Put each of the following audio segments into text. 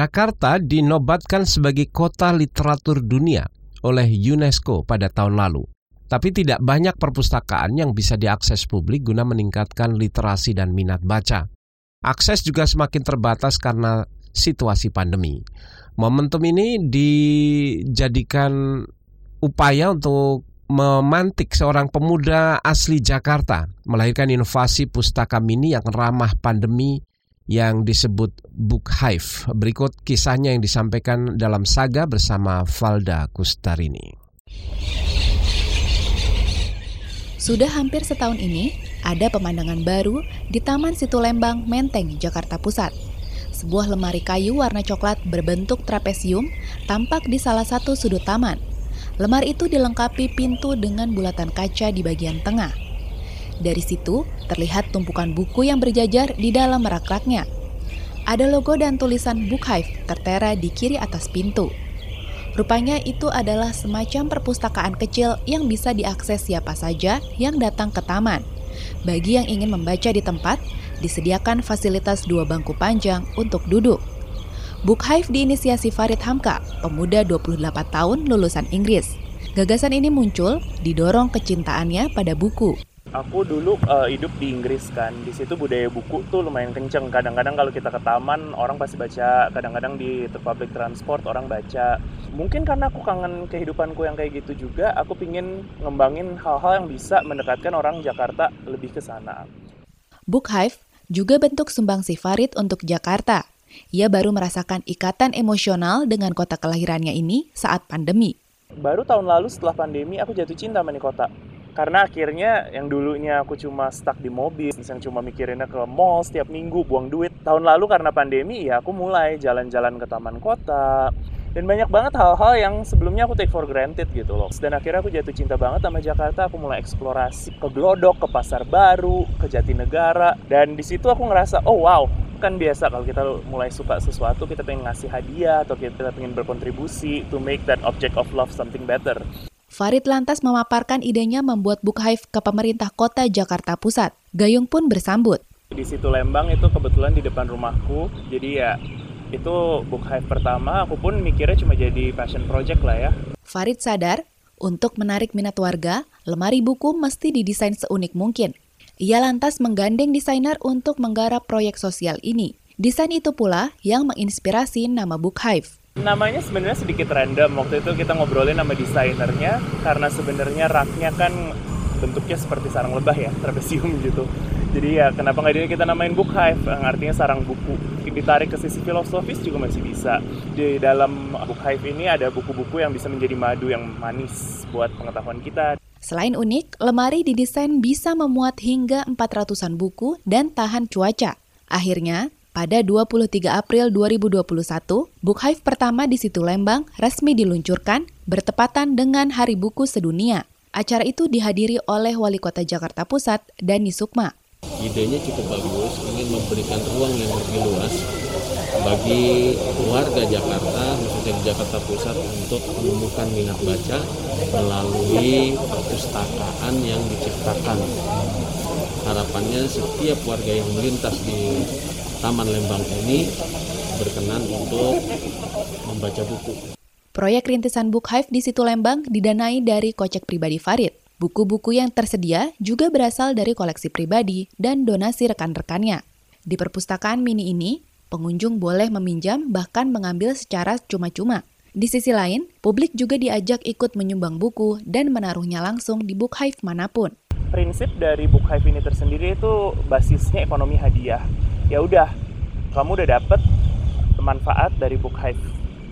Jakarta dinobatkan sebagai kota literatur dunia oleh UNESCO pada tahun lalu. Tapi tidak banyak perpustakaan yang bisa diakses publik guna meningkatkan literasi dan minat baca. Akses juga semakin terbatas karena situasi pandemi. Momentum ini dijadikan upaya untuk memantik seorang pemuda asli Jakarta melahirkan inovasi pustaka mini yang ramah pandemi yang disebut Book Hive. Berikut kisahnya yang disampaikan dalam saga bersama Valda Kustarini. Sudah hampir setahun ini, ada pemandangan baru di Taman Situ Lembang, Menteng, Jakarta Pusat. Sebuah lemari kayu warna coklat berbentuk trapesium tampak di salah satu sudut taman. Lemari itu dilengkapi pintu dengan bulatan kaca di bagian tengah. Dari situ, terlihat tumpukan buku yang berjajar di dalam rak-raknya. Ada logo dan tulisan Book Hive tertera di kiri atas pintu. Rupanya itu adalah semacam perpustakaan kecil yang bisa diakses siapa saja yang datang ke taman. Bagi yang ingin membaca di tempat, disediakan fasilitas dua bangku panjang untuk duduk. Book Hive diinisiasi Farid Hamka, pemuda 28 tahun lulusan Inggris. Gagasan ini muncul didorong kecintaannya pada buku. Aku dulu uh, hidup di Inggris kan, di situ budaya buku tuh lumayan kenceng. Kadang-kadang kalau kita ke taman orang pasti baca, kadang-kadang di public transport orang baca. Mungkin karena aku kangen kehidupanku yang kayak gitu juga, aku pingin ngembangin hal-hal yang bisa mendekatkan orang Jakarta lebih ke sana. Book Hive juga bentuk sumbangsi Farid untuk Jakarta. Ia baru merasakan ikatan emosional dengan kota kelahirannya ini saat pandemi. Baru tahun lalu setelah pandemi aku jatuh cinta sama kota karena akhirnya yang dulunya aku cuma stuck di mobil, yang cuma mikirinnya ke mall setiap minggu, buang duit. Tahun lalu karena pandemi, ya aku mulai jalan-jalan ke taman kota. Dan banyak banget hal-hal yang sebelumnya aku take for granted gitu loh. Dan akhirnya aku jatuh cinta banget sama Jakarta. Aku mulai eksplorasi ke Glodok, ke Pasar Baru, ke Jatinegara. Dan di situ aku ngerasa, oh wow, kan biasa kalau kita mulai suka sesuatu kita pengen ngasih hadiah atau kita pengen berkontribusi to make that object of love something better. Farid lantas memaparkan idenya membuat Book Hive ke pemerintah kota Jakarta Pusat. Gayung pun bersambut. Di situ Lembang itu kebetulan di depan rumahku, jadi ya itu Book Hive pertama, aku pun mikirnya cuma jadi fashion project lah ya. Farid sadar, untuk menarik minat warga, lemari buku mesti didesain seunik mungkin. Ia lantas menggandeng desainer untuk menggarap proyek sosial ini. Desain itu pula yang menginspirasi nama Book Hive. Namanya sebenarnya sedikit random. Waktu itu kita ngobrolin sama desainernya karena sebenarnya raknya kan bentuknya seperti sarang lebah ya, trapesium gitu. Jadi ya kenapa nggak kita namain book hive, yang artinya sarang buku. Ditarik ke sisi filosofis juga masih bisa. Di dalam book hive ini ada buku-buku yang bisa menjadi madu yang manis buat pengetahuan kita. Selain unik, lemari didesain bisa memuat hingga 400-an buku dan tahan cuaca. Akhirnya, pada 23 April 2021, Book Hive pertama di situ Lembang resmi diluncurkan bertepatan dengan Hari Buku Sedunia. Acara itu dihadiri oleh Wali Kota Jakarta Pusat, Dani Sukma. Idenya cukup bagus, ingin memberikan ruang yang lebih luas bagi warga Jakarta, khususnya di Jakarta Pusat untuk menemukan minat baca melalui perpustakaan yang diciptakan. Harapannya setiap warga yang melintas di Taman Lembang ini berkenan untuk membaca buku. Proyek rintisan Book Hive di situ Lembang didanai dari kocek pribadi Farid. Buku-buku yang tersedia juga berasal dari koleksi pribadi dan donasi rekan-rekannya. Di perpustakaan mini ini, pengunjung boleh meminjam bahkan mengambil secara cuma-cuma. Di sisi lain, publik juga diajak ikut menyumbang buku dan menaruhnya langsung di Book Hive mana pun. Prinsip dari Book Hive ini tersendiri itu basisnya ekonomi hadiah ya udah kamu udah dapet manfaat dari book hive.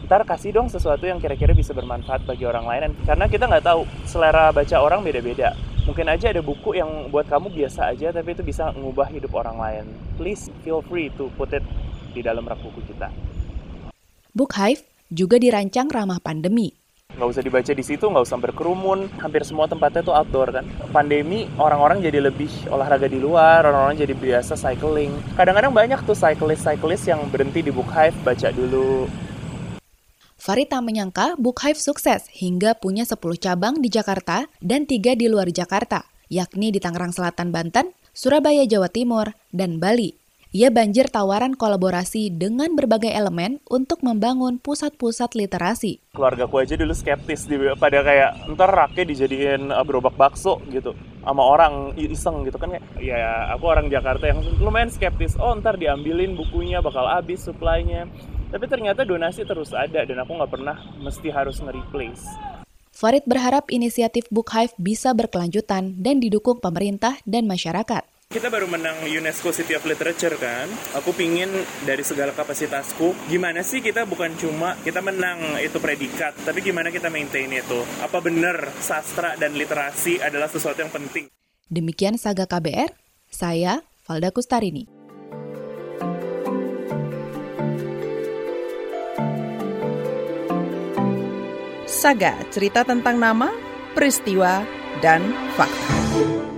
Ntar kasih dong sesuatu yang kira-kira bisa bermanfaat bagi orang lain. Karena kita nggak tahu selera baca orang beda-beda. Mungkin aja ada buku yang buat kamu biasa aja tapi itu bisa mengubah hidup orang lain. Please feel free to put it di dalam rak buku kita. Book Hive juga dirancang ramah pandemi. Nggak usah dibaca di situ, nggak usah berkerumun. Hampir semua tempatnya tuh outdoor kan. Pandemi, orang-orang jadi lebih olahraga di luar, orang-orang jadi biasa cycling. Kadang-kadang banyak tuh cyclist-cyclist yang berhenti di Book Hive, baca dulu. Farid tak menyangka Book Hive sukses hingga punya 10 cabang di Jakarta dan 3 di luar Jakarta, yakni di Tangerang Selatan, Banten, Surabaya, Jawa Timur, dan Bali. Ia banjir tawaran kolaborasi dengan berbagai elemen untuk membangun pusat-pusat literasi. Keluarga ku aja dulu skeptis, pada kayak ntar raknya dijadiin uh, gerobak bakso gitu sama orang iseng gitu kan ya aku orang Jakarta yang lumayan skeptis oh ntar diambilin bukunya bakal habis supply-nya tapi ternyata donasi terus ada dan aku nggak pernah mesti harus nge-replace Farid berharap inisiatif Book Hive bisa berkelanjutan dan didukung pemerintah dan masyarakat. Kita baru menang UNESCO City of Literature kan. Aku pingin dari segala kapasitasku, gimana sih kita bukan cuma kita menang itu predikat, tapi gimana kita maintain itu. Apa benar sastra dan literasi adalah sesuatu yang penting. Demikian Saga KBR, saya Valda Kustarini. Saga, cerita tentang nama, peristiwa, dan fakta.